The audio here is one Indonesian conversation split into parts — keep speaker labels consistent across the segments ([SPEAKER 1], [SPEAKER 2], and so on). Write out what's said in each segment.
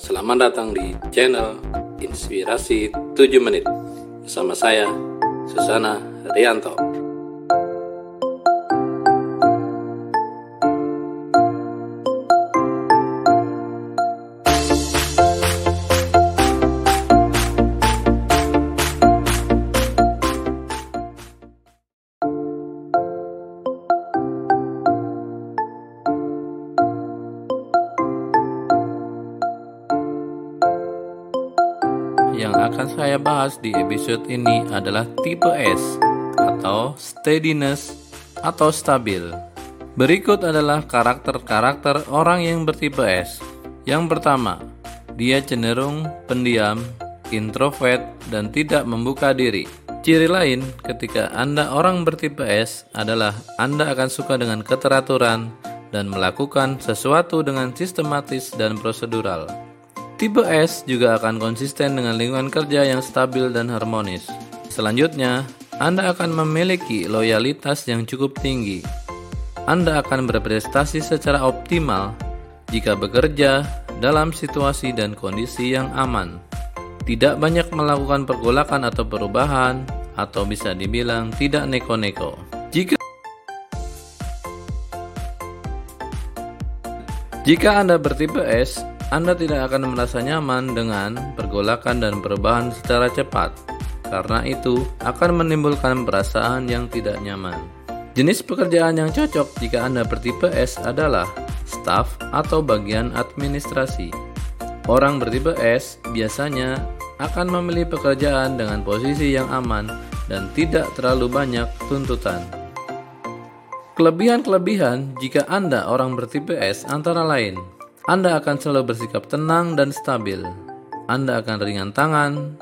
[SPEAKER 1] Selamat datang di channel Inspirasi 7 Menit. Bersama saya, Susana Rianto Yang akan saya bahas di episode ini adalah tipe S atau steadiness atau stabil. Berikut adalah karakter-karakter orang yang bertipe S. Yang pertama, dia cenderung pendiam, introvert, dan tidak membuka diri. Ciri lain ketika Anda orang bertipe S adalah Anda akan suka dengan keteraturan dan melakukan sesuatu dengan sistematis dan prosedural. Tipe S juga akan konsisten dengan lingkungan kerja yang stabil dan harmonis. Selanjutnya, Anda akan memiliki loyalitas yang cukup tinggi. Anda akan berprestasi secara optimal jika bekerja dalam situasi dan kondisi yang aman. Tidak banyak melakukan pergolakan atau perubahan, atau bisa dibilang tidak neko-neko. Jika Jika Anda bertipe S, anda tidak akan merasa nyaman dengan pergolakan dan perubahan secara cepat, karena itu akan menimbulkan perasaan yang tidak nyaman. Jenis pekerjaan yang cocok jika Anda bertipe S adalah staff atau bagian administrasi. Orang bertipe S biasanya akan memilih pekerjaan dengan posisi yang aman dan tidak terlalu banyak tuntutan. Kelebihan-kelebihan jika Anda orang bertipe S antara lain anda akan selalu bersikap tenang dan stabil. Anda akan ringan tangan,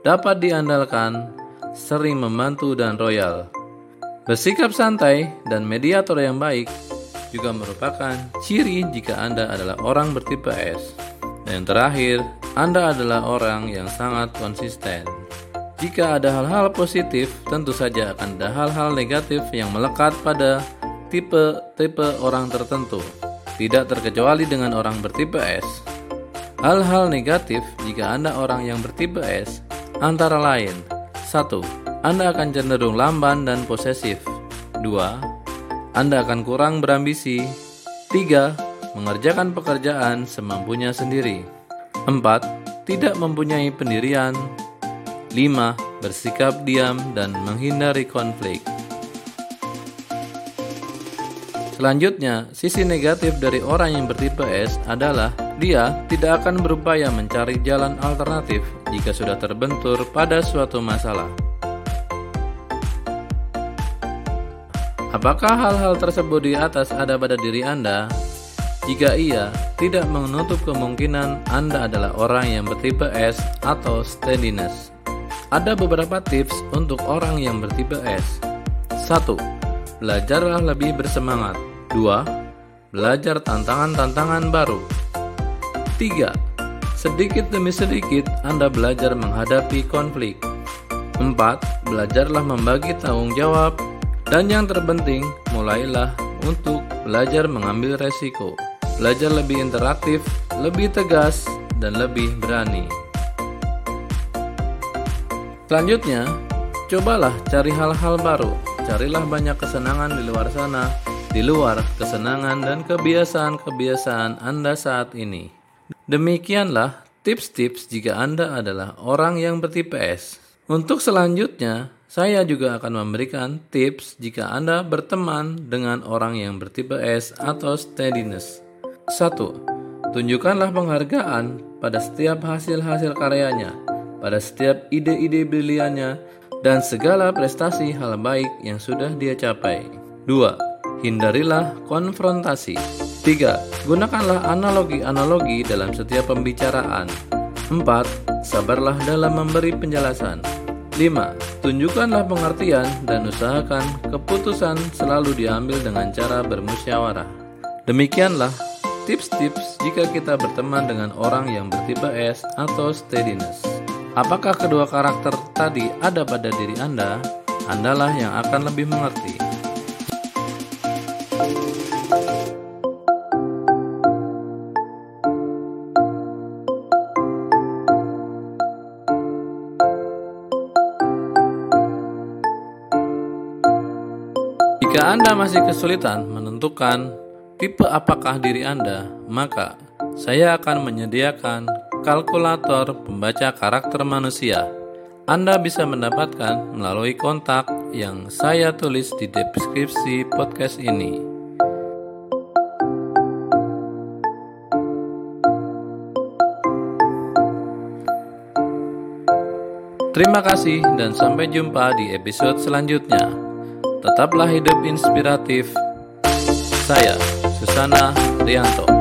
[SPEAKER 1] dapat diandalkan, sering membantu dan royal. Bersikap santai dan mediator yang baik juga merupakan ciri jika Anda adalah orang bertipe S. Dan yang terakhir, Anda adalah orang yang sangat konsisten. Jika ada hal-hal positif, tentu saja akan ada hal-hal negatif yang melekat pada tipe-tipe orang tertentu tidak terkecuali dengan orang bertipe S. Hal-hal negatif jika Anda orang yang bertipe S antara lain 1. Anda akan cenderung lamban dan posesif 2. Anda akan kurang berambisi 3. Mengerjakan pekerjaan semampunya sendiri 4. Tidak mempunyai pendirian 5. Bersikap diam dan menghindari konflik Selanjutnya, sisi negatif dari orang yang bertipe S adalah dia tidak akan berupaya mencari jalan alternatif jika sudah terbentur pada suatu masalah. Apakah hal-hal tersebut di atas ada pada diri Anda? Jika iya, tidak menutup kemungkinan Anda adalah orang yang bertipe S atau steadiness. Ada beberapa tips untuk orang yang bertipe S. 1 belajarlah lebih bersemangat. 2. Belajar tantangan-tantangan baru. 3. Sedikit demi sedikit Anda belajar menghadapi konflik. 4. Belajarlah membagi tanggung jawab. Dan yang terpenting, mulailah untuk belajar mengambil resiko. Belajar lebih interaktif, lebih tegas, dan lebih berani. Selanjutnya, cobalah cari hal-hal baru Carilah banyak kesenangan di luar sana, di luar kesenangan dan kebiasaan-kebiasaan Anda saat ini. Demikianlah tips-tips jika Anda adalah orang yang bertipe S. Untuk selanjutnya, saya juga akan memberikan tips jika Anda berteman dengan orang yang bertipe S atau steadiness. 1. Tunjukkanlah penghargaan pada setiap hasil-hasil karyanya, pada setiap ide-ide briliannya, dan segala prestasi hal baik yang sudah dia capai. 2. Hindarilah konfrontasi. 3. Gunakanlah analogi-analogi dalam setiap pembicaraan. 4. Sabarlah dalam memberi penjelasan. 5. Tunjukkanlah pengertian dan usahakan keputusan selalu diambil dengan cara bermusyawarah. Demikianlah tips-tips jika kita berteman dengan orang yang bertipe S atau steadiness. Apakah kedua karakter tadi ada pada diri Anda? Andalah yang akan lebih mengerti. Jika Anda masih kesulitan menentukan tipe apakah diri Anda, maka saya akan menyediakan kalkulator pembaca karakter manusia. Anda bisa mendapatkan melalui kontak yang saya tulis di deskripsi podcast ini. Terima kasih dan sampai jumpa di episode selanjutnya. Tetaplah hidup inspiratif. Saya, Susana Rianto.